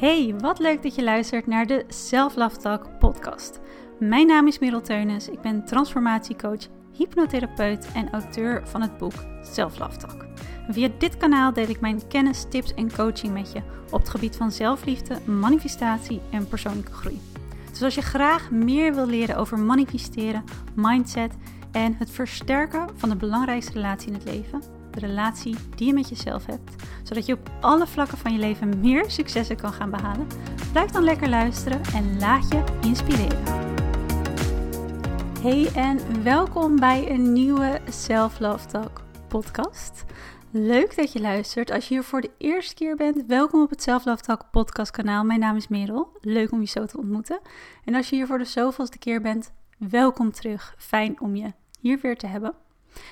Hey, wat leuk dat je luistert naar de Self Love Talk podcast. Mijn naam is Merel Teunis, ik ben transformatiecoach, hypnotherapeut en auteur van het boek Self Love Talk. via dit kanaal deel ik mijn kennis, tips en coaching met je op het gebied van zelfliefde, manifestatie en persoonlijke groei. Dus als je graag meer wil leren over manifesteren, mindset en het versterken van de belangrijkste relatie in het leven, de relatie die je met jezelf hebt, zodat je op alle vlakken van je leven meer successen kan gaan behalen, blijf dan lekker luisteren en laat je inspireren. Hey en welkom bij een nieuwe Self Love Talk podcast. Leuk dat je luistert. Als je hier voor de eerste keer bent, welkom op het Self Love Talk podcast kanaal. Mijn naam is Merel. Leuk om je zo te ontmoeten. En als je hier voor de zoveelste keer bent, welkom terug. Fijn om je hier weer te hebben.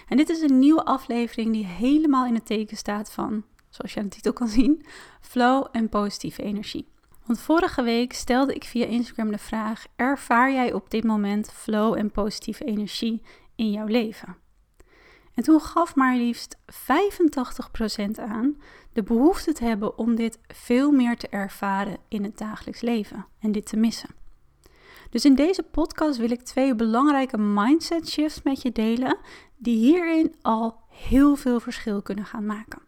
En dit is een nieuwe aflevering die helemaal in het teken staat van, zoals je aan de titel kan zien, flow en positieve energie. Want vorige week stelde ik via Instagram de vraag: ervaar jij op dit moment flow en positieve energie in jouw leven? En toen gaf maar liefst 85% aan de behoefte te hebben om dit veel meer te ervaren in het dagelijks leven en dit te missen. Dus in deze podcast wil ik twee belangrijke mindset shifts met je delen die hierin al heel veel verschil kunnen gaan maken.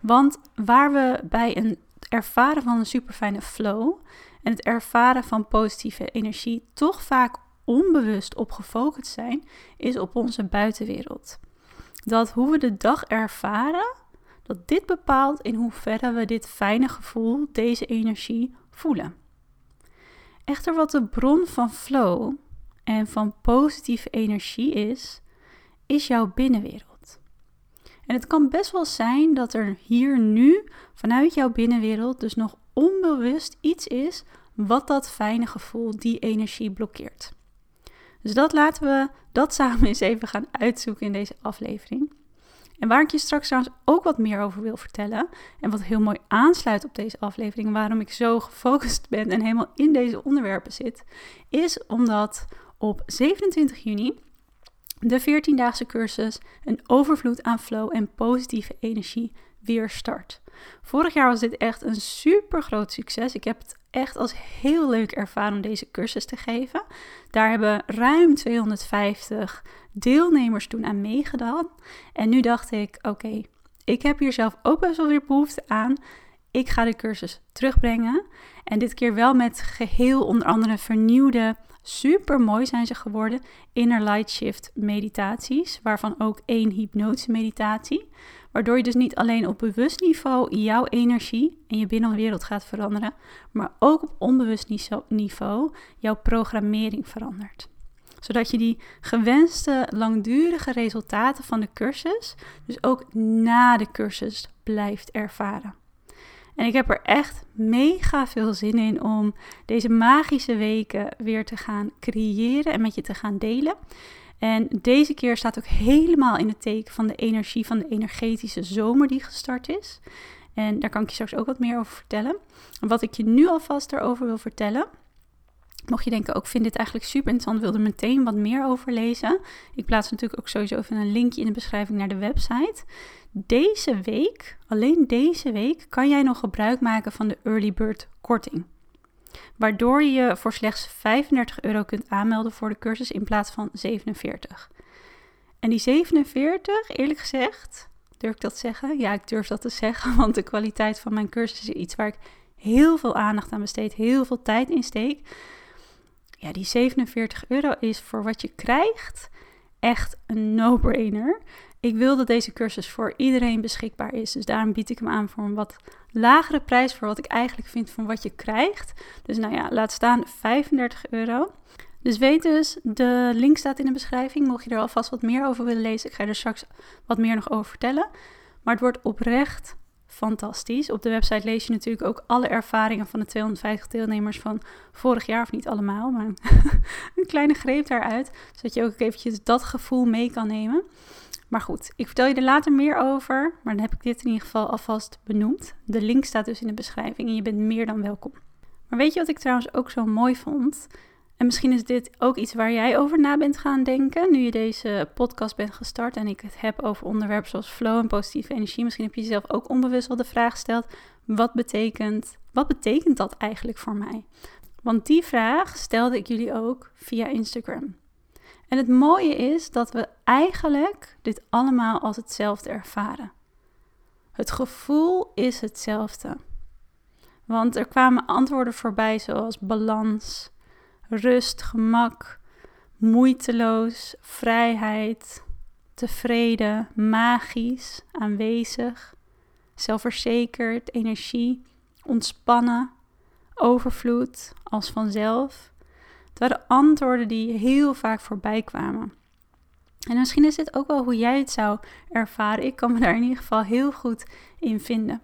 Want waar we bij een ervaren van een superfijne flow en het ervaren van positieve energie toch vaak onbewust op gefocust zijn, is op onze buitenwereld. Dat hoe we de dag ervaren, dat dit bepaalt in hoeverre we dit fijne gevoel, deze energie voelen. Echter wat de bron van flow en van positieve energie is, is jouw binnenwereld. En het kan best wel zijn dat er hier nu vanuit jouw binnenwereld dus nog onbewust iets is wat dat fijne gevoel, die energie blokkeert. Dus dat laten we dat samen eens even gaan uitzoeken in deze aflevering. En waar ik je straks trouwens ook wat meer over wil vertellen, en wat heel mooi aansluit op deze aflevering, waarom ik zo gefocust ben en helemaal in deze onderwerpen zit, is omdat op 27 juni de 14-daagse cursus een overvloed aan flow en positieve energie weer start. Vorig jaar was dit echt een super groot succes. Ik heb het echt als heel leuk ervaren om deze cursus te geven. Daar hebben ruim 250 deelnemers toen aan meegedaan. En nu dacht ik: oké, ik heb hier zelf ook best wel weer behoefte aan. Ik ga de cursus terugbrengen. En dit keer wel met geheel onder andere vernieuwde Super mooi zijn ze geworden. Inner Light Shift meditaties, waarvan ook één hypnotische meditatie. Waardoor je dus niet alleen op bewust niveau jouw energie en je binnenwereld gaat veranderen, maar ook op onbewust niveau jouw programmering verandert. Zodat je die gewenste langdurige resultaten van de cursus dus ook na de cursus blijft ervaren. En ik heb er echt mega veel zin in om deze magische weken weer te gaan creëren en met je te gaan delen. En deze keer staat ook helemaal in het teken van de energie van de energetische zomer die gestart is. En daar kan ik je straks ook wat meer over vertellen. wat ik je nu alvast erover wil vertellen. Mocht je denken, ook vind dit eigenlijk super interessant, wil er meteen wat meer over lezen. Ik plaats natuurlijk ook sowieso even een linkje in de beschrijving naar de website. Deze week, alleen deze week, kan jij nog gebruik maken van de Early Bird korting. Waardoor je je voor slechts 35 euro kunt aanmelden voor de cursus in plaats van 47. En die 47, eerlijk gezegd, durf ik dat zeggen? Ja, ik durf dat te zeggen, want de kwaliteit van mijn cursus is iets waar ik heel veel aandacht aan besteed, heel veel tijd in steek. Ja, die 47 euro is voor wat je krijgt echt een no-brainer. Ik wil dat deze cursus voor iedereen beschikbaar is. Dus daarom bied ik hem aan voor een wat lagere prijs. Voor wat ik eigenlijk vind van wat je krijgt. Dus nou ja, laat staan 35 euro. Dus weet dus, de link staat in de beschrijving. Mocht je er alvast wat meer over willen lezen. Ik ga er straks wat meer nog over vertellen. Maar het wordt oprecht fantastisch. Op de website lees je natuurlijk ook alle ervaringen van de 250 deelnemers van vorig jaar, of niet allemaal, maar een kleine greep daaruit, zodat je ook eventjes dat gevoel mee kan nemen. Maar goed, ik vertel je er later meer over, maar dan heb ik dit in ieder geval alvast benoemd. De link staat dus in de beschrijving en je bent meer dan welkom. Maar weet je wat ik trouwens ook zo mooi vond? En misschien is dit ook iets waar jij over na bent gaan denken nu je deze podcast bent gestart en ik het heb over onderwerpen zoals flow en positieve energie. Misschien heb je jezelf ook onbewust al de vraag gesteld: wat betekent Wat betekent dat eigenlijk voor mij? Want die vraag stelde ik jullie ook via Instagram. En het mooie is dat we eigenlijk dit allemaal als hetzelfde ervaren. Het gevoel is hetzelfde. Want er kwamen antwoorden voorbij zoals balans, rust, gemak, moeiteloos, vrijheid, tevreden, magisch, aanwezig, zelfverzekerd, energie, ontspannen, overvloed, als vanzelf. Het waren antwoorden die heel vaak voorbij kwamen. En misschien is dit ook wel hoe jij het zou ervaren. Ik kan me daar in ieder geval heel goed in vinden.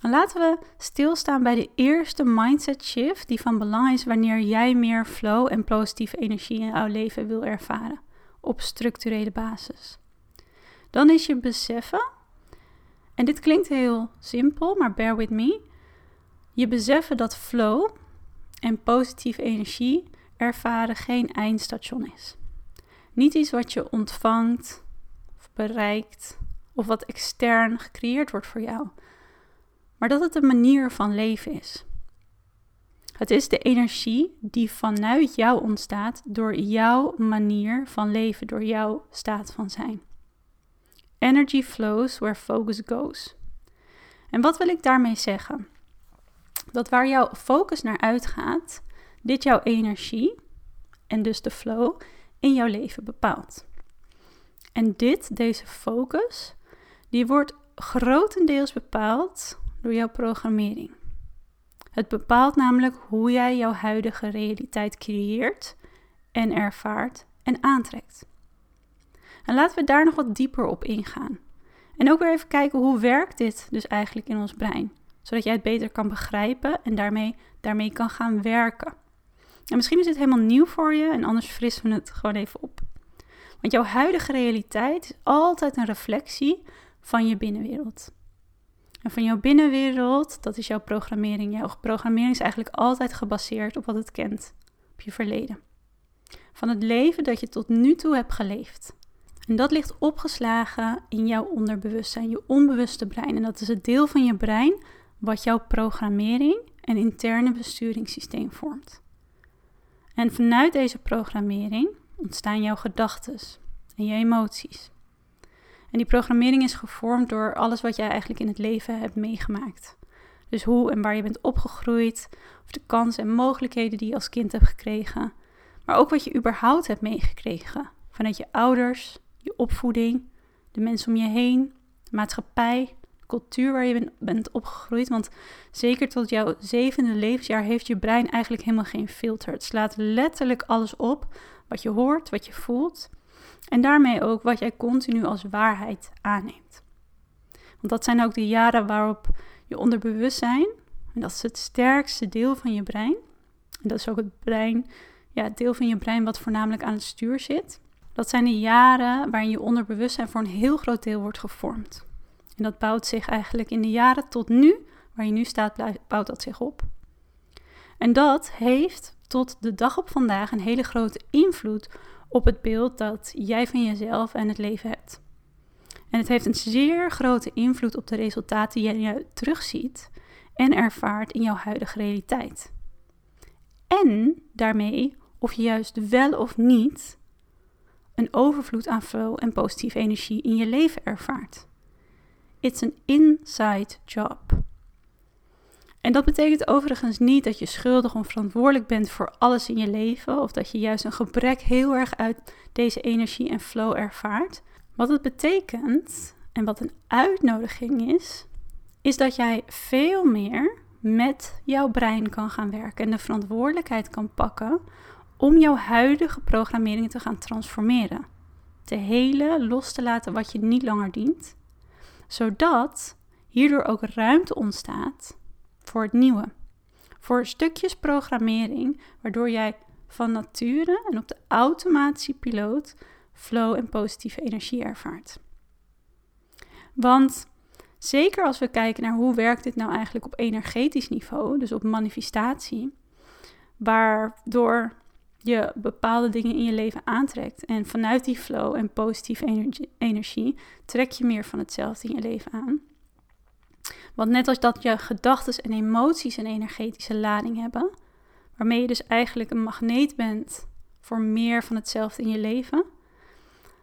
Laten we stilstaan bij de eerste mindset shift die van belang is wanneer jij meer flow en positieve energie in jouw leven wil ervaren op structurele basis. Dan is je beseffen, en dit klinkt heel simpel, maar bear with me. Je beseffen dat flow en positieve energie ervaren geen eindstation is. Niet iets wat je ontvangt of bereikt of wat extern gecreëerd wordt voor jou, maar dat het een manier van leven is. Het is de energie die vanuit jou ontstaat door jouw manier van leven, door jouw staat van zijn. Energy flows where focus goes. En wat wil ik daarmee zeggen? Dat waar jouw focus naar uitgaat, dit jouw energie en dus de flow in jouw leven bepaalt. En dit, deze focus, die wordt grotendeels bepaald jouw programmering. Het bepaalt namelijk hoe jij jouw huidige realiteit creëert en ervaart en aantrekt. En laten we daar nog wat dieper op ingaan. En ook weer even kijken hoe werkt dit dus eigenlijk in ons brein, zodat jij het beter kan begrijpen en daarmee, daarmee kan gaan werken. En misschien is dit helemaal nieuw voor je en anders frissen we het gewoon even op. Want jouw huidige realiteit is altijd een reflectie van je binnenwereld. En van jouw binnenwereld, dat is jouw programmering. Jouw programmering is eigenlijk altijd gebaseerd op wat het kent, op je verleden. Van het leven dat je tot nu toe hebt geleefd. En dat ligt opgeslagen in jouw onderbewustzijn, je onbewuste brein. En dat is het deel van je brein wat jouw programmering en interne besturingssysteem vormt. En vanuit deze programmering ontstaan jouw gedachten en je emoties. En die programmering is gevormd door alles wat jij eigenlijk in het leven hebt meegemaakt. Dus hoe en waar je bent opgegroeid, of de kansen en mogelijkheden die je als kind hebt gekregen. Maar ook wat je überhaupt hebt meegekregen. Vanuit je ouders, je opvoeding, de mensen om je heen, de maatschappij, de cultuur waar je bent opgegroeid. Want zeker tot jouw zevende levensjaar heeft je brein eigenlijk helemaal geen filter. Het slaat letterlijk alles op wat je hoort, wat je voelt. En daarmee ook wat jij continu als waarheid aanneemt. Want dat zijn ook de jaren waarop je onderbewustzijn, en dat is het sterkste deel van je brein, en dat is ook het brein, ja, het deel van je brein wat voornamelijk aan het stuur zit. Dat zijn de jaren waarin je onderbewustzijn voor een heel groot deel wordt gevormd. En dat bouwt zich eigenlijk in de jaren tot nu, waar je nu staat, bouwt dat zich op. En dat heeft tot de dag op vandaag een hele grote invloed op het beeld dat jij van jezelf en het leven hebt. En het heeft een zeer grote invloed op de resultaten die je terugziet en ervaart in jouw huidige realiteit. En daarmee of je juist wel of niet een overvloed aan flow en positieve energie in je leven ervaart. It's an inside job. En dat betekent overigens niet dat je schuldig of verantwoordelijk bent voor alles in je leven, of dat je juist een gebrek heel erg uit deze energie en flow ervaart. Wat het betekent, en wat een uitnodiging is, is dat jij veel meer met jouw brein kan gaan werken en de verantwoordelijkheid kan pakken om jouw huidige programmering te gaan transformeren. Te helen, los te laten wat je niet langer dient, zodat hierdoor ook ruimte ontstaat voor het nieuwe. Voor stukjes programmering, waardoor jij van nature en op de automatische piloot flow en positieve energie ervaart. Want zeker als we kijken naar hoe werkt dit nou eigenlijk op energetisch niveau, dus op manifestatie, waardoor je bepaalde dingen in je leven aantrekt. En vanuit die flow en positieve energie trek je meer van hetzelfde in je leven aan Want net als dat je gedachten en emoties een energetische lading hebben, waarmee je dus eigenlijk een magneet bent voor meer van hetzelfde in je leven,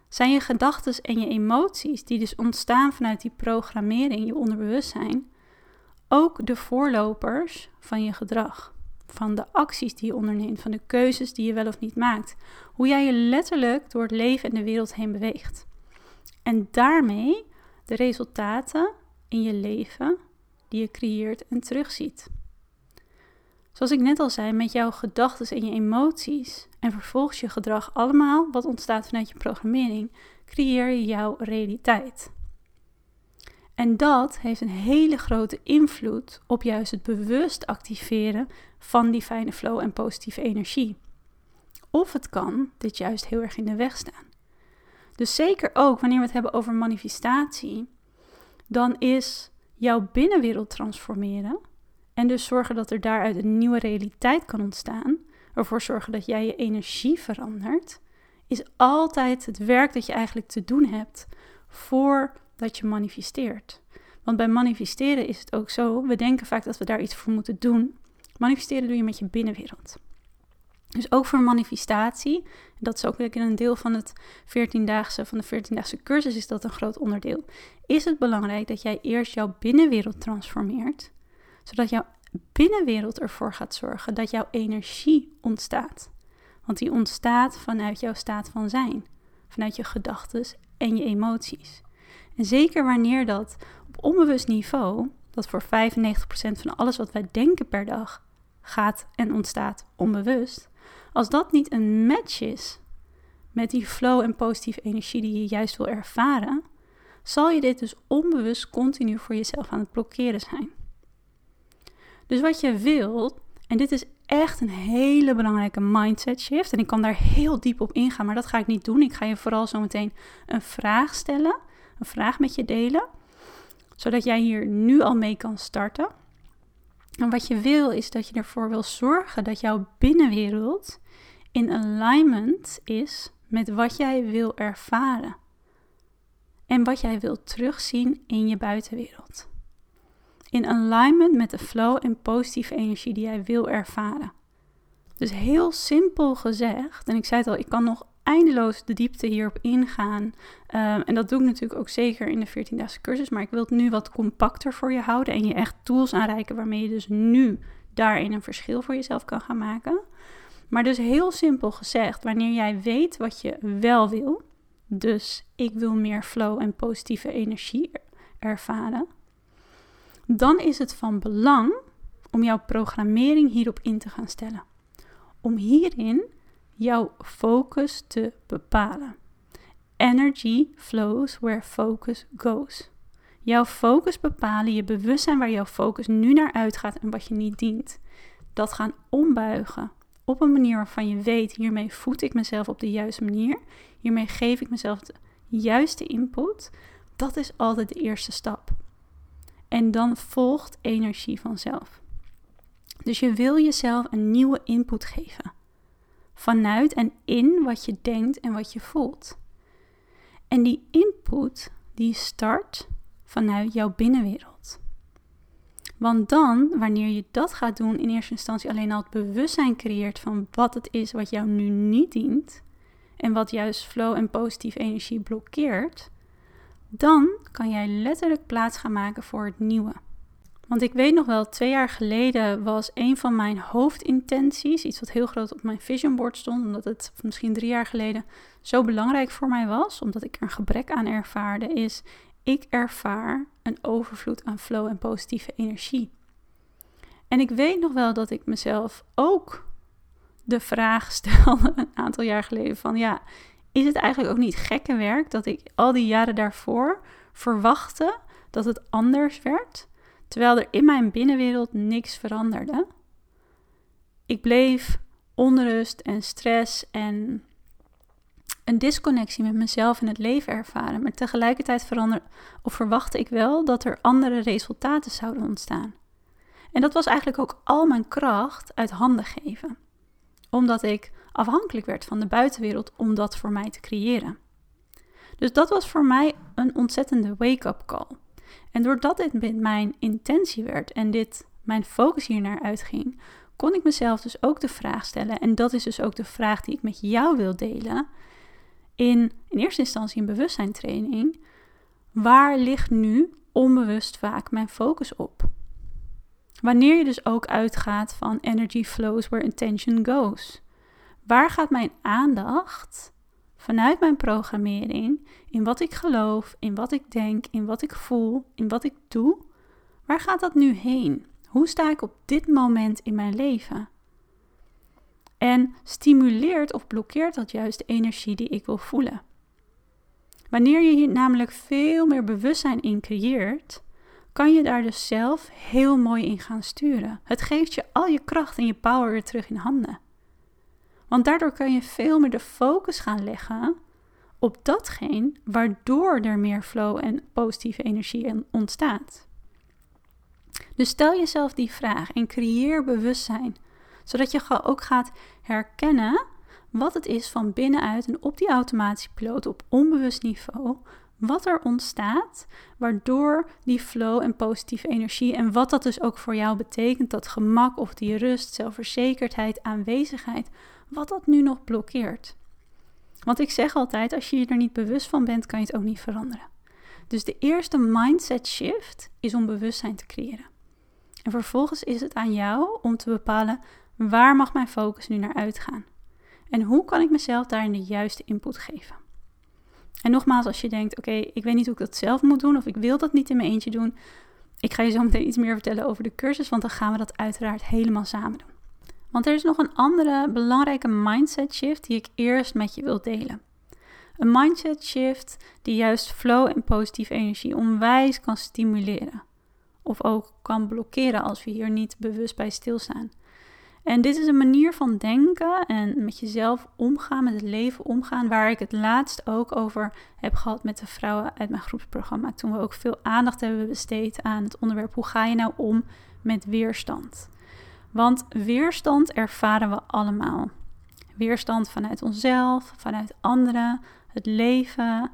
zijn je gedachten en je emoties, die dus ontstaan vanuit die programmering, je onderbewustzijn, ook de voorlopers van je gedrag. Van de acties die je onderneemt, van de keuzes die je wel of niet maakt. Hoe jij je letterlijk door het leven en de wereld heen beweegt. En daarmee de resultaten in je leven die je creëert en terugziet. Zoals ik net al zei, met jouw gedachten en je emoties en vervolgens je gedrag allemaal wat ontstaat vanuit je programmering, creëer je jouw realiteit. En dat heeft een hele grote invloed op juist het bewust activeren van die fijne flow en positieve energie. Of het kan dit juist heel erg in de weg staan. Dus zeker ook wanneer we het hebben over manifestatie, dan is jouw binnenwereld transformeren en dus zorgen dat er daaruit een nieuwe realiteit kan ontstaan, ervoor zorgen dat jij je energie verandert, is altijd het werk dat je eigenlijk te doen hebt voordat je manifesteert. Want bij manifesteren is het ook zo, we denken vaak dat we daar iets voor moeten doen. Manifesteren doe je met je binnenwereld. Dus ook voor manifestatie, dat is ook een deel van het 14-daagse, van de 14-daagse cursus is dat een groot onderdeel, is het belangrijk dat jij eerst jouw binnenwereld transformeert, zodat jouw binnenwereld ervoor gaat zorgen dat jouw energie ontstaat. Want die ontstaat vanuit jouw staat van zijn, vanuit je gedachten en je emoties. En zeker wanneer dat op onbewust niveau, dat voor 95% van alles wat wij denken per dag gaat en ontstaat onbewust, als dat niet een match is met die flow en positieve energie die je juist wil ervaren, zal je dit dus onbewust continu voor jezelf aan het blokkeren zijn. Dus wat je wilt, en dit is echt een hele belangrijke mindset shift, en ik kan daar heel diep op ingaan, maar dat ga ik niet doen. Ik ga je vooral zo meteen een vraag stellen, een vraag met je delen, zodat jij hier nu al mee kan starten. En wat je wil is dat je ervoor wil zorgen dat jouw binnenwereld in alignment is met wat jij wil ervaren. En wat jij wilt terugzien in je buitenwereld. In alignment met de flow en positieve energie die jij wil ervaren. Dus heel simpel gezegd, en ik zei het al, ik kan nog eindeloos de diepte hierop ingaan. Ehm, en dat doe ik natuurlijk ook zeker in de 14-daagse cursus. Maar ik wil het nu wat compacter voor je houden en je echt tools aanreiken waarmee je dus nu daarin een verschil voor jezelf kan gaan maken. Maar dus heel simpel gezegd, wanneer jij weet wat je wel wil, dus ik wil meer flow en positieve energie ervaren, dan is het van belang om jouw programmering hierop in te gaan stellen. Om hierin jouw focus te bepalen. Energy flows where focus goes. Jouw focus bepalen, je bewustzijn waar jouw focus nu naar uitgaat en wat je niet dient. Dat gaan ombuigen op een manier waarvan je weet, hiermee voed ik mezelf op de juiste manier. Hiermee geef ik mezelf de juiste input. Dat is altijd de eerste stap. En dan volgt energie vanzelf. Dus je wil jezelf een nieuwe input geven. Vanuit en in wat je denkt en wat je voelt. En die input die start vanuit jouw binnenwereld. Want dan, wanneer je dat gaat doen, in eerste instantie alleen al het bewustzijn creëert van wat het is wat jou nu niet dient en wat juist flow en positieve energie blokkeert, dan kan jij letterlijk plaats gaan maken voor het nieuwe. Want ik weet nog wel, twee jaar geleden was een van mijn hoofdintenties, iets wat heel groot op mijn vision board stond, omdat het misschien drie jaar geleden zo belangrijk voor mij was, omdat ik er een gebrek aan ervaarde, is ik ervaar een overvloed aan flow en positieve energie. En ik weet nog wel dat ik mezelf ook de vraag stelde een aantal jaar geleden van ja, is het eigenlijk ook niet gekke werk dat ik al die jaren daarvoor verwachtte dat het anders werd, terwijl er in mijn binnenwereld niks veranderde? Ik bleef onrust en stress en een disconnectie met mezelf en het leven ervaren. Maar tegelijkertijd verander, of verwachtte ik wel dat er andere resultaten zouden ontstaan. En dat was eigenlijk ook al mijn kracht uit handen geven. Omdat ik afhankelijk werd van de buitenwereld om dat voor mij te creëren. Dus dat was voor mij een ontzettende wake-up call. En doordat dit mijn intentie werd en dit mijn focus hier naar uitging, kon ik mezelf dus ook de vraag stellen. En dat is dus ook de vraag die ik met jou wil delen. In, in eerste instantie een bewustzijntraining. Waar ligt nu onbewust vaak mijn focus op? Wanneer je dus ook uitgaat van energy flows where intention goes. Waar gaat mijn aandacht vanuit mijn programmering, in wat ik geloof, in wat ik denk, in wat ik voel, in wat ik doe, waar gaat dat nu heen? Hoe sta ik op dit moment in mijn leven? En stimuleert of blokkeert dat juist de energie die ik wil voelen? Wanneer je hier namelijk veel meer bewustzijn in creëert, kan je daar dus zelf heel mooi in gaan sturen. Het geeft je al je kracht en je power weer terug in handen. Want daardoor kan je veel meer de focus gaan leggen op datgene waardoor er meer flow en positieve energie ontstaat. Dus stel jezelf die vraag en creëer bewustzijn, zodat je ook gaat herkennen wat het is van binnenuit en op die automatische piloot op onbewust niveau, wat er ontstaat, waardoor die flow en positieve energie en wat dat dus ook voor jou betekent, dat gemak of die rust, zelfverzekerdheid, aanwezigheid, wat dat nu nog blokkeert. Want ik zeg altijd, als je je er niet bewust van bent, kan je het ook niet veranderen. Dus de eerste mindset shift is om bewustzijn te creëren. En vervolgens is het aan jou om te bepalen waar mag mijn focus nu naar uitgaan. En hoe kan ik mezelf daarin de juiste input geven. En nogmaals, als je denkt, oké, ik weet niet hoe ik dat zelf moet doen of ik wil dat niet in mijn eentje doen. Ik ga je zo meteen iets meer vertellen over de cursus, want dan gaan we dat uiteraard helemaal samen doen. Want er is nog een andere belangrijke mindset shift die ik eerst met je wil delen. Een mindset shift die juist flow en positieve energie onwijs kan stimuleren. Of ook kan blokkeren als we hier niet bewust bij stilstaan. En dit is een manier van denken en met jezelf omgaan, met het leven omgaan, waar ik het laatst ook over heb gehad met de vrouwen uit mijn groepsprogramma. Toen we ook veel aandacht hebben besteed aan het onderwerp hoe ga je nou om met weerstand. Want weerstand ervaren we allemaal. Weerstand vanuit onszelf, vanuit anderen, het leven,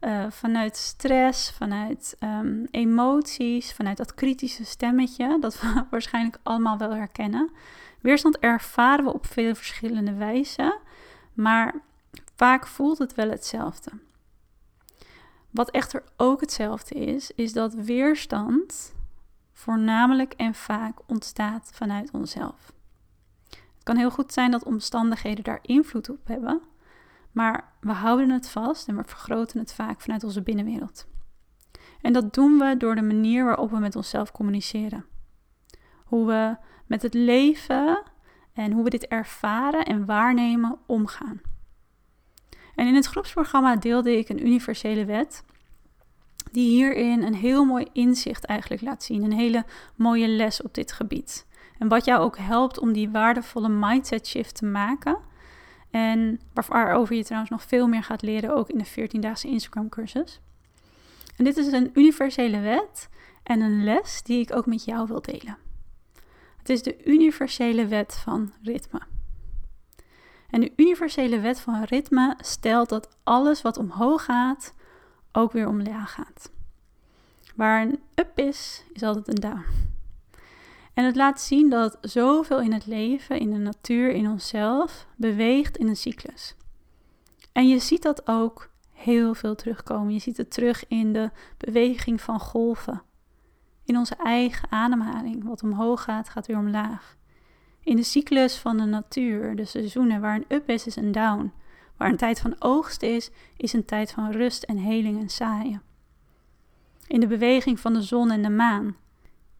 uh, vanuit stress, vanuit um, emoties, vanuit dat kritische stemmetje, dat we waarschijnlijk allemaal wel herkennen. Weerstand ervaren we op veel verschillende wijzen, maar vaak voelt het wel hetzelfde. Wat echter ook hetzelfde is, is dat weerstand voornamelijk en vaak ontstaat vanuit onszelf. Het kan heel goed zijn dat omstandigheden daar invloed op hebben, maar we houden het vast en we vergroten het vaak vanuit onze binnenwereld. En dat doen we door de manier waarop we met onszelf communiceren. Hoe we met het leven en hoe we dit ervaren en waarnemen omgaan. En in het groepsprogramma deelde ik een universele wet die hierin een heel mooi inzicht eigenlijk laat zien. Een hele mooie les op dit gebied. En wat jou ook helpt om die waardevolle mindset shift te maken. En waarover je trouwens nog veel meer gaat leren, ook in de 14-daagse Instagram cursus. En dit is een universele wet en een les die ik ook met jou wil delen. Het is de universele wet van ritme. En de universele wet van ritme stelt dat alles wat omhoog gaat, ook weer omlaag gaat. Waar een up is, is altijd een down. En het laat zien dat zoveel in het leven, in de natuur, in onszelf beweegt in een cyclus. En je ziet dat ook heel veel terugkomen. Je ziet het terug in de beweging van golven. In onze eigen ademhaling. Wat omhoog gaat, gaat weer omlaag. In de cyclus van de natuur, de seizoenen, waar een up is, is een down. Waar een tijd van oogst is, is een tijd van rust en heling en saaien. In de beweging van de zon en de maan.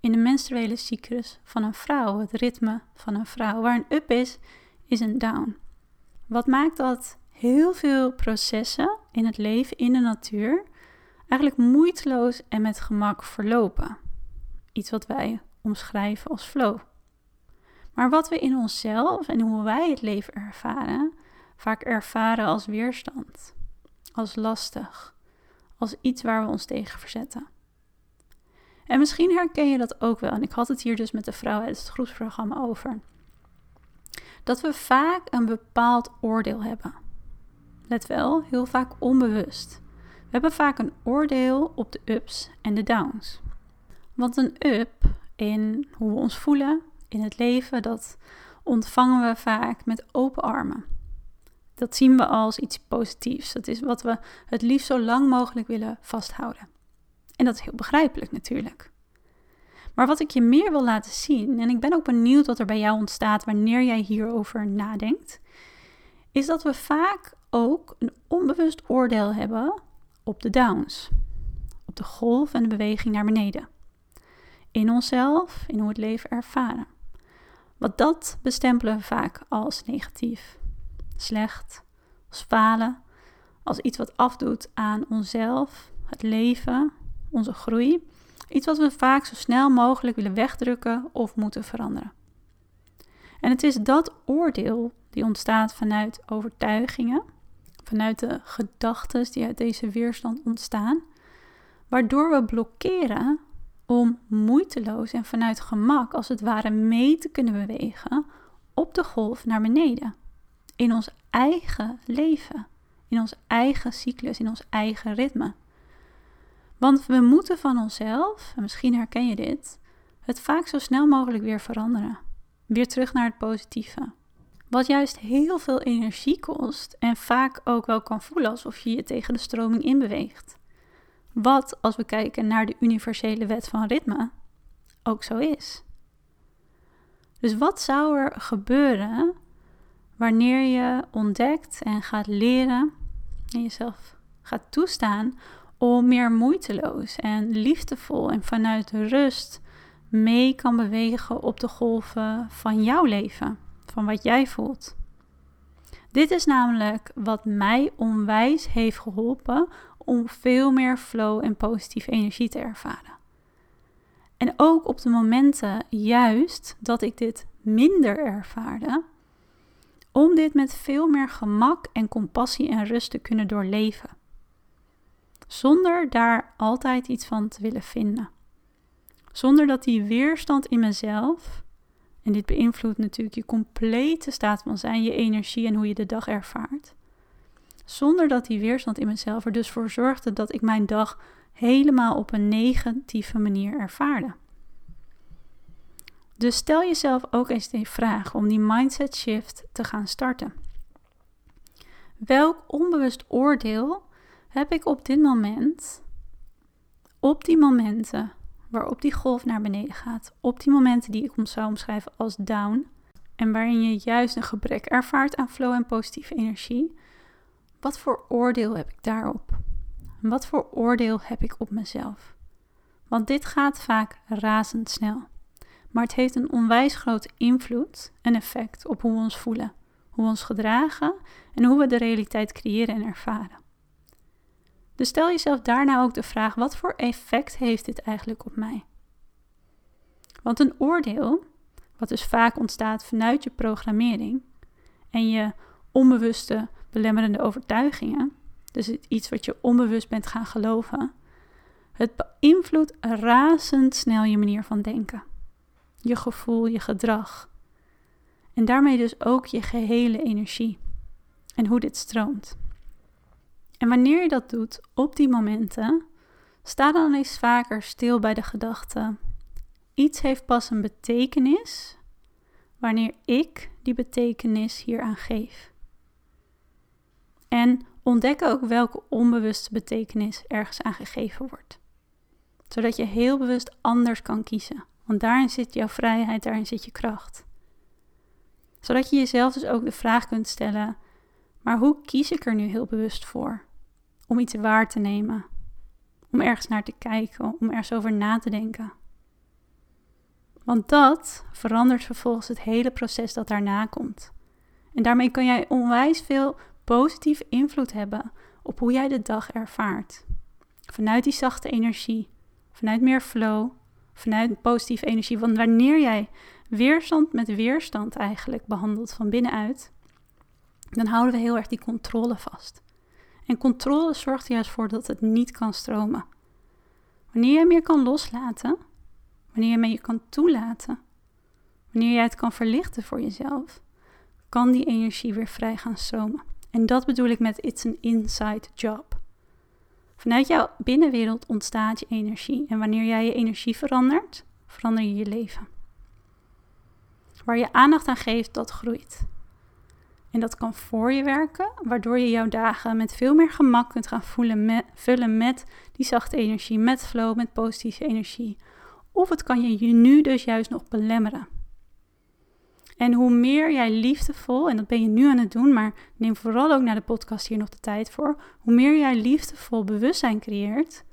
In de menstruele cyclus van een vrouw, het ritme van een vrouw. Waar een up is, is een down. Wat maakt dat heel veel processen in het leven, in de natuur, eigenlijk moeiteloos en met gemak verlopen. Iets wat wij omschrijven als flow. Maar wat we in onszelf en hoe wij het leven ervaren, vaak ervaren als weerstand, als lastig, als iets waar we ons tegen verzetten. En misschien herken je dat ook wel, en ik had het hier dus met de vrouw uit het groepsprogramma over. Dat we vaak een bepaald oordeel hebben. Let wel, heel vaak onbewust. We hebben vaak een oordeel op de ups en de downs. Want een up in hoe we ons voelen in het leven, dat ontvangen we vaak met open armen. Dat zien we als iets positiefs. Dat is wat we het liefst zo lang mogelijk willen vasthouden. En dat is heel begrijpelijk natuurlijk. Maar wat ik je meer wil laten zien, en ik ben ook benieuwd wat er bij jou ontstaat wanneer jij hierover nadenkt, is dat we vaak ook een onbewust oordeel hebben op de downs, op de golf en de beweging naar beneden. In onszelf, in hoe het leven ervaren. Want dat bestempelen we vaak als negatief, slecht, als falen, als iets wat afdoet aan onszelf, het leven, onze groei. Iets wat we vaak zo snel mogelijk willen wegdrukken of moeten veranderen. En het is dat oordeel die ontstaat vanuit overtuigingen, vanuit de gedachten die uit deze weerstand ontstaan, waardoor we blokkeren om moeiteloos en vanuit gemak als het ware mee te kunnen bewegen op de golf naar beneden. In ons eigen leven, in ons eigen cyclus, in ons eigen ritme. Want we moeten van onszelf, en misschien herken je dit, het vaak zo snel mogelijk weer veranderen. Weer terug naar het positieve. Wat juist heel veel energie kost en vaak ook wel kan voelen alsof je je tegen de stroming inbeweegt. Wat, als we kijken naar de universele wet van ritme, ook zo is. Dus wat zou er gebeuren wanneer je ontdekt en gaat leren en jezelf gaat toestaan om meer moeiteloos en liefdevol en vanuit rust mee kan bewegen op de golven van jouw leven, van wat jij voelt. Dit is namelijk wat mij onwijs heeft geholpen om veel meer flow en positieve energie te ervaren. En ook op de momenten juist dat ik dit minder ervaarde, om dit met veel meer gemak en compassie en rust te kunnen doorleven. Zonder daar altijd iets van te willen vinden. Zonder dat die weerstand in mezelf, en dit beïnvloedt natuurlijk je complete staat van zijn, je energie en hoe je de dag ervaart zonder dat die weerstand in mezelf er dus voor zorgde dat ik mijn dag helemaal op een negatieve manier ervaarde. Dus stel jezelf ook eens de vraag om die mindset shift te gaan starten. Welk onbewust oordeel heb ik op dit moment, op die momenten waarop die golf naar beneden gaat, op die momenten die ik zou omschrijven als down, en waarin je juist een gebrek ervaart aan flow en positieve energie, wat voor oordeel heb ik daarop? wat voor oordeel heb ik op mezelf? Want dit gaat vaak razendsnel. Maar het heeft een onwijs grote invloed en effect op hoe we ons voelen, hoe we ons gedragen en hoe we de realiteit creëren en ervaren. Dus stel jezelf daarna ook de vraag: wat voor effect heeft dit eigenlijk op mij? Want een oordeel, wat dus vaak ontstaat vanuit je programmering en je onbewuste belemmerende overtuigingen, dus iets wat je onbewust bent gaan geloven, het beïnvloedt razendsnel je manier van denken, je gevoel, je gedrag. En daarmee dus ook je gehele energie en hoe dit stroomt. En wanneer je dat doet op die momenten, sta dan eens vaker stil bij de gedachte: iets heeft pas een betekenis wanneer ik die betekenis hieraan geef. En ontdek ook welke onbewuste betekenis ergens aan gegeven wordt. Zodat je heel bewust anders kan kiezen. Want daarin zit jouw vrijheid, daarin zit je kracht. Zodat je jezelf dus ook de vraag kunt stellen: maar hoe kies ik er nu heel bewust voor? Om iets waar te nemen, om ergens naar te kijken, om ergens over na te denken. Want dat verandert vervolgens het hele proces dat daarna komt. En daarmee kan jij onwijs veel positief invloed hebben op hoe jij de dag ervaart. Vanuit die zachte energie, vanuit meer flow, vanuit positieve energie. Want wanneer jij weerstand met weerstand eigenlijk behandelt van binnenuit, dan houden we heel erg die controle vast. En controle zorgt er juist voor dat het niet kan stromen. Wanneer je meer kan loslaten, wanneer je meer kan toelaten, wanneer jij het kan verlichten voor jezelf, kan die energie weer vrij gaan stromen. En dat bedoel ik met it's an inside job. Vanuit jouw binnenwereld ontstaat je energie. En wanneer jij je energie verandert, verander je je leven. Waar je aandacht aan geeft, dat groeit. En dat kan voor je werken, waardoor je jouw dagen met veel meer gemak kunt gaan voelen vullen met die zachte energie, met flow, met positieve energie. Of het kan je nu dus juist nog belemmeren. En hoe meer jij liefdevol, en dat ben je nu aan het doen, maar neem vooral ook naar de podcast hier nog de tijd voor. Hoe meer jij liefdevol bewustzijn creëert,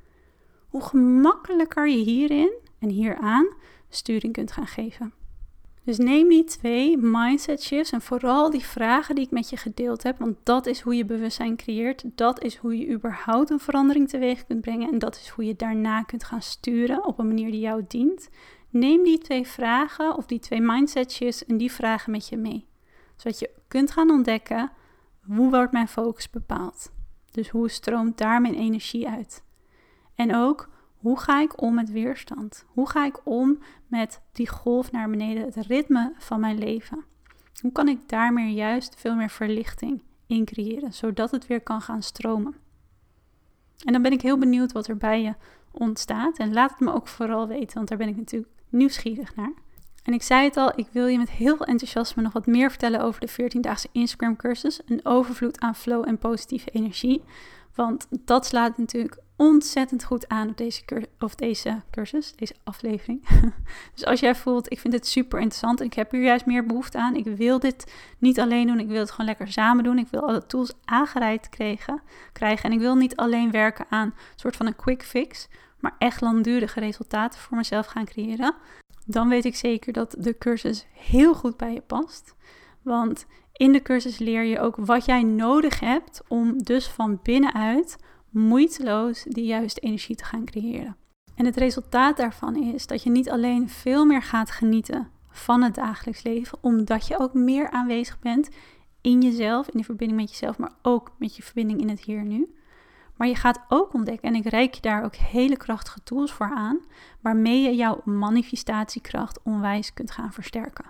hoe gemakkelijker je hierin en hieraan sturing kunt gaan geven. Dus neem die twee mindset shifts en vooral die vragen die ik met je gedeeld heb, want dat is hoe je bewustzijn creëert. Dat is hoe je überhaupt een verandering teweeg kunt brengen en dat is hoe je daarna kunt gaan sturen op een manier die jou dient. Neem die twee vragen of die twee mindsetjes en die vragen met je mee. Zodat je kunt gaan ontdekken hoe wordt mijn focus bepaald. Dus hoe stroomt daar mijn energie uit? En ook hoe ga ik om met weerstand? Hoe ga ik om met die golf naar beneden, het ritme van mijn leven? Hoe kan ik daarmee juist veel meer verlichting in creëren, zodat het weer kan gaan stromen? En dan ben ik heel benieuwd wat er bij je ontstaat. En laat het me ook vooral weten, want daar ben ik natuurlijk nieuwsgierig naar. En ik zei het al, ik wil je met heel veel enthousiasme nog wat meer vertellen over de 14-daagse Instagram cursus. Een overvloed aan flow en positieve energie. Want dat slaat natuurlijk ontzettend goed aan op deze, of deze cursus, deze aflevering. dus als jij voelt, ik vind dit super interessant en ik heb hier juist meer behoefte aan. Ik wil dit niet alleen doen, ik wil het gewoon lekker samen doen. Ik wil alle tools aangereikt krijgen. En ik wil niet alleen werken aan een soort van een quick fix, maar echt langdurige resultaten voor mezelf gaan creëren, dan weet ik zeker dat de cursus heel goed bij je past. Want in de cursus leer je ook wat jij nodig hebt om dus van binnenuit moeiteloos die juiste energie te gaan creëren. En het resultaat daarvan is dat je niet alleen veel meer gaat genieten van het dagelijks leven, omdat je ook meer aanwezig bent in jezelf, in de verbinding met jezelf, maar ook met je verbinding in het hier en nu. Maar je gaat ook ontdekken, en ik reik je daar ook hele krachtige tools voor aan, waarmee je jouw manifestatiekracht onwijs kunt gaan versterken.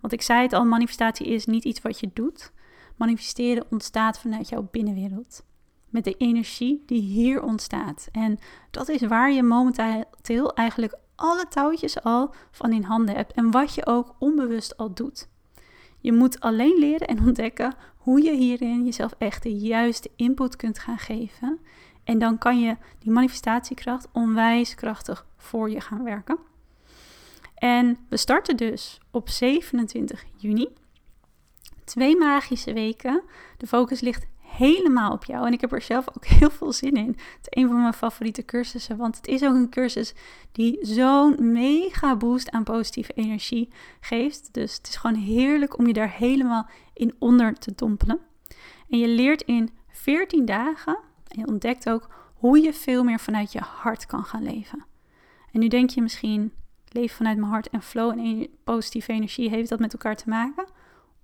Want ik zei het al, manifestatie is niet iets wat je doet. Manifesteren ontstaat vanuit jouw binnenwereld. Met de energie die hier ontstaat. En dat is waar je momenteel eigenlijk alle touwtjes al van in handen hebt. En wat je ook onbewust al doet. Je moet alleen leren en ontdekken hoe je hierin jezelf echt de juiste input kunt gaan geven. En dan kan je die manifestatiekracht onwijs krachtig voor je gaan werken. En we starten dus op 27 juni. Twee magische weken. De focus ligt helemaal op jou. En ik heb er zelf ook heel veel zin in. Het is een van mijn favoriete cursussen, want het is ook een cursus die zo'n mega boost aan positieve energie geeft. Dus het is gewoon heerlijk om je daar helemaal in onder te dompelen. En je leert in 14 dagen, en je ontdekt ook hoe je veel meer vanuit je hart kan gaan leven. En nu denk je misschien, leef vanuit mijn hart en flow en positieve energie, heeft dat met elkaar te maken?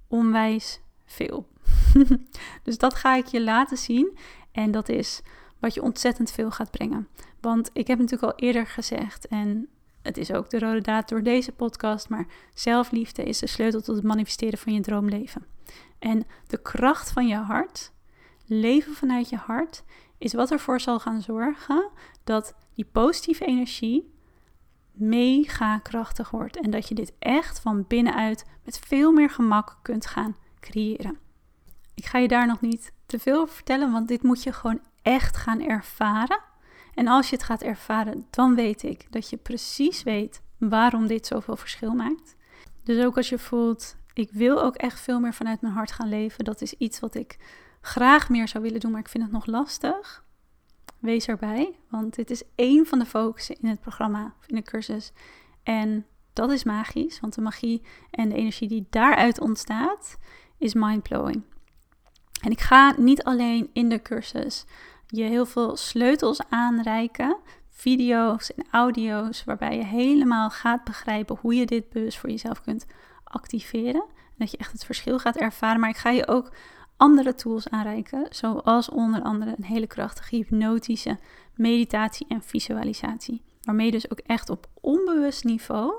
Onwijs veel. dus dat ga ik je laten zien. En dat is wat je ontzettend veel gaat brengen. Want ik heb natuurlijk al eerder gezegd, en het is ook de rode draad door deze podcast, maar zelfliefde is de sleutel tot het manifesteren van je droomleven. En de kracht van je hart, leven vanuit je hart, is wat ervoor zal gaan zorgen dat die positieve energie mega krachtig wordt. En dat je dit echt van binnenuit met veel meer gemak kunt gaan creëren. Ik ga je daar nog niet te veel over vertellen, want dit moet je gewoon echt gaan ervaren. En als je het gaat ervaren, dan weet ik dat je precies weet waarom dit zoveel verschil maakt. Dus ook als je voelt, ik wil ook echt veel meer vanuit mijn hart gaan leven. Dat is iets wat ik graag meer zou willen doen, maar ik vind het nog lastig. Wees erbij, want dit is één van de focussen in het programma, of in de cursus. En dat is magisch, want de magie en de energie die daaruit ontstaat, is mindblowing. En ik ga niet alleen in de cursus je heel veel sleutels aanreiken, video's en audio's, waarbij je helemaal gaat begrijpen hoe je dit bewust voor jezelf kunt activeren. En dat je echt het verschil gaat ervaren. Maar ik ga je ook andere tools aanreiken, zoals onder andere een hele krachtige hypnotische meditatie en visualisatie. Waarmee je dus ook echt op onbewust niveau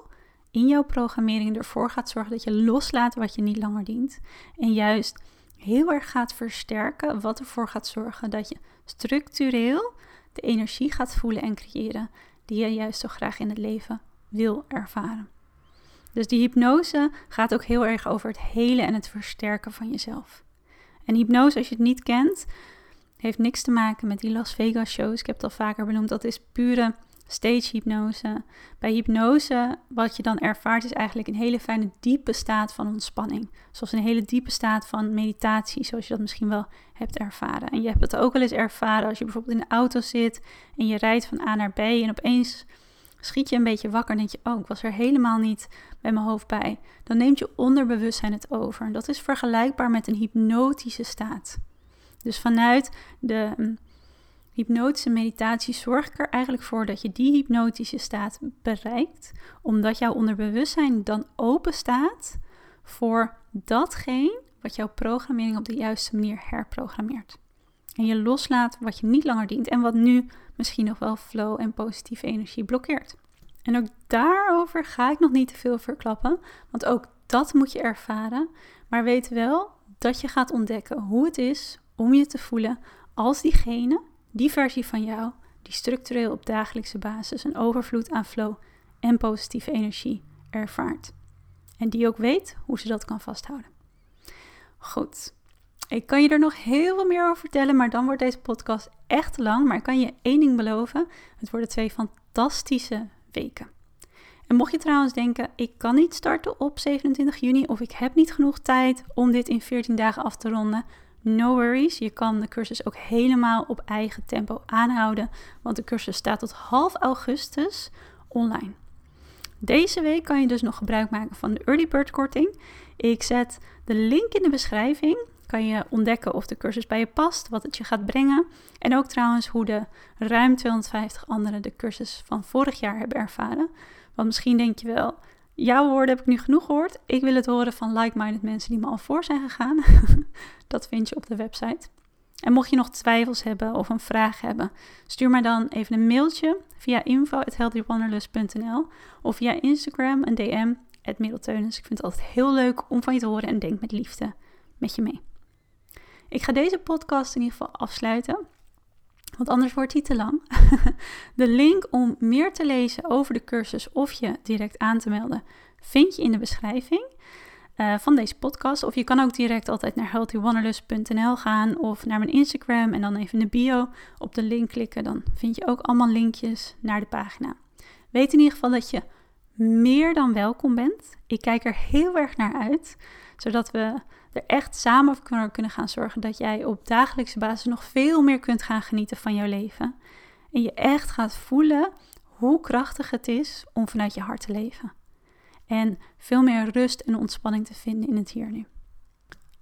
in jouw programmering ervoor gaat zorgen dat je loslaat wat je niet langer dient. En juist heel erg gaat versterken, wat ervoor gaat zorgen dat je structureel de energie gaat voelen en creëren die je juist zo graag in het leven wil ervaren. Dus die hypnose gaat ook heel erg over het helen en het versterken van jezelf. En hypnose, als je het niet kent, heeft niks te maken met die Las Vegas shows. Ik heb het al vaker benoemd. Dat is pure stage hypnose. Bij hypnose, wat je dan ervaart, is eigenlijk een hele fijne diepe staat van ontspanning. Zoals een hele diepe staat van meditatie, zoals je dat misschien wel hebt ervaren. En je hebt het ook wel eens ervaren als je bijvoorbeeld in de auto zit en je rijdt van A naar B en opeens schiet je een beetje wakker en denk je, oh, ik was er helemaal niet bij mijn hoofd bij. Dan neemt je onderbewustzijn het over. En dat is vergelijkbaar met een hypnotische staat. Dus vanuit de hm, hypnotische meditatie zorg ik er eigenlijk voor dat je die hypnotische staat bereikt, omdat jouw onderbewustzijn dan open staat voor datgene wat jouw programmering op de juiste manier herprogrammeert. En je loslaat wat je niet langer dient en wat nu misschien nog wel flow en positieve energie blokkeert. En ook daarover ga ik nog niet te veel verklappen, want ook dat moet je ervaren. Maar weet wel dat je gaat ontdekken hoe het is om je te voelen als diegene, die versie van jou, die structureel op dagelijkse basis een overvloed aan flow en positieve energie ervaart. En die ook weet hoe ze dat kan vasthouden. Goed, ik kan je er nog heel veel meer over vertellen, maar dan wordt deze podcast echt lang. Maar ik kan je één ding beloven: het worden twee fantastische weken. En mocht je trouwens denken, ik kan niet starten op 27 juni of ik heb niet genoeg tijd om dit in 14 dagen af te ronden, no worries. Je kan de cursus ook helemaal op eigen tempo aanhouden, want de cursus staat tot half augustus online. Deze week kan je dus nog gebruik maken van de early bird korting. Ik zet de link in de beschrijving kan je ontdekken of de cursus bij je past, wat het je gaat brengen. En ook trouwens hoe de ruim 250 anderen de cursus van vorig jaar hebben ervaren. Want misschien denk je wel, jouw woorden heb ik nu genoeg gehoord. Ik wil het horen van like-minded mensen die me al voor zijn gegaan. dat vind je op de website. En mocht je nog twijfels hebben of een vraag hebben, stuur mij dan even een mailtje via info.healthywanderlust.nl of via Instagram een DM. Ik vind het altijd heel leuk om van je te horen en denk met liefde met je mee. Ik ga deze podcast in ieder geval afsluiten. Want anders wordt hij te lang. De link om meer te lezen over de cursus of je direct aan te melden vind je in de beschrijving uh, van deze podcast. Of je kan ook direct altijd naar healthywanderlust.nl gaan of naar mijn Instagram en dan even in de bio op de link klikken. Dan vind je ook allemaal linkjes naar de pagina. Weet in ieder geval dat je meer dan welkom bent. Ik kijk er heel erg naar uit, zodat we er echt samen voor kunnen gaan zorgen dat jij op dagelijkse basis nog veel meer kunt gaan genieten van jouw leven. En je echt gaat voelen hoe krachtig het is om vanuit je hart te leven. En veel meer rust en ontspanning te vinden in het hier nu.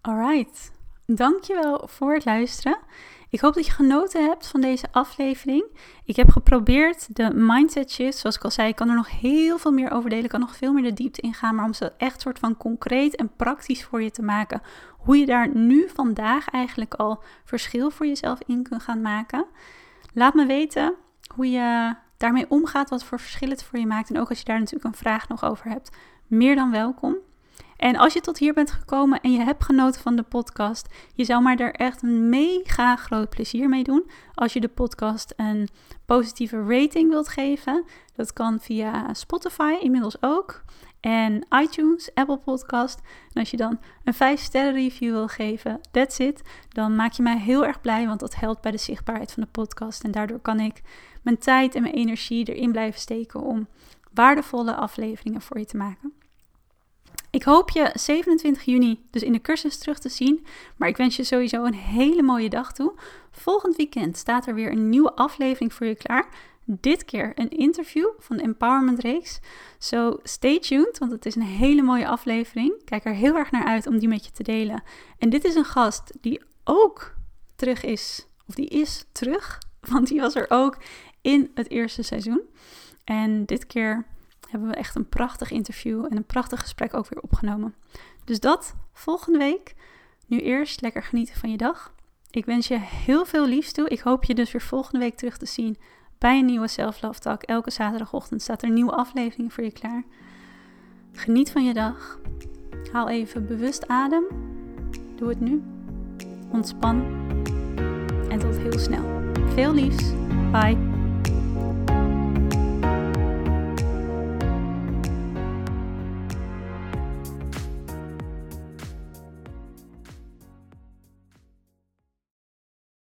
Alright, dankjewel voor het luisteren. Ik hoop dat je genoten hebt van deze aflevering. Ik heb geprobeerd de mindset shifts, zoals ik al zei, ik kan er nog heel veel meer over delen, ik kan nog veel meer de diepte ingaan, maar om ze echt soort van concreet en praktisch voor je te maken, hoe je daar nu vandaag eigenlijk al verschil voor jezelf in kunt gaan maken. Laat me weten hoe je daarmee omgaat, wat voor verschil het voor je maakt. En ook als je daar natuurlijk een vraag nog over hebt, meer dan welkom. En als je tot hier bent gekomen en je hebt genoten van de podcast, je zou maar er echt een mega groot plezier mee doen als je de podcast een positieve rating wilt geven. Dat kan via Spotify inmiddels ook. En iTunes, Apple Podcast. En als je dan een 5 sterren review wil geven, that's it. Dan maak je mij heel erg blij, want dat helpt bij de zichtbaarheid van de podcast. En daardoor kan ik mijn tijd en mijn energie erin blijven steken om waardevolle afleveringen voor je te maken. Ik hoop je 27 juni dus in de cursus terug te zien. Maar ik wens je sowieso een hele mooie dag toe. Volgend weekend staat er weer een nieuwe aflevering voor je klaar. Dit keer een interview van de Empowerment Reeks. So stay tuned, want het is een hele mooie aflevering. Kijk er heel erg naar uit om die met je te delen. En dit is een gast die ook terug is, of die is terug, want die was er ook in het eerste seizoen. En dit keer hebben we echt een prachtig interview en een prachtig gesprek ook weer opgenomen. Dus dat volgende week. Nu eerst lekker genieten van je dag. Ik wens je heel veel liefs toe. Ik hoop je dus weer volgende week terug te zien bij een nieuwe Self Love Talk. Elke zaterdagochtend staat er een nieuwe aflevering voor je klaar. Geniet van je dag. Haal even bewust adem. Doe het nu. Ontspan. En tot heel snel. Veel liefs. Bye.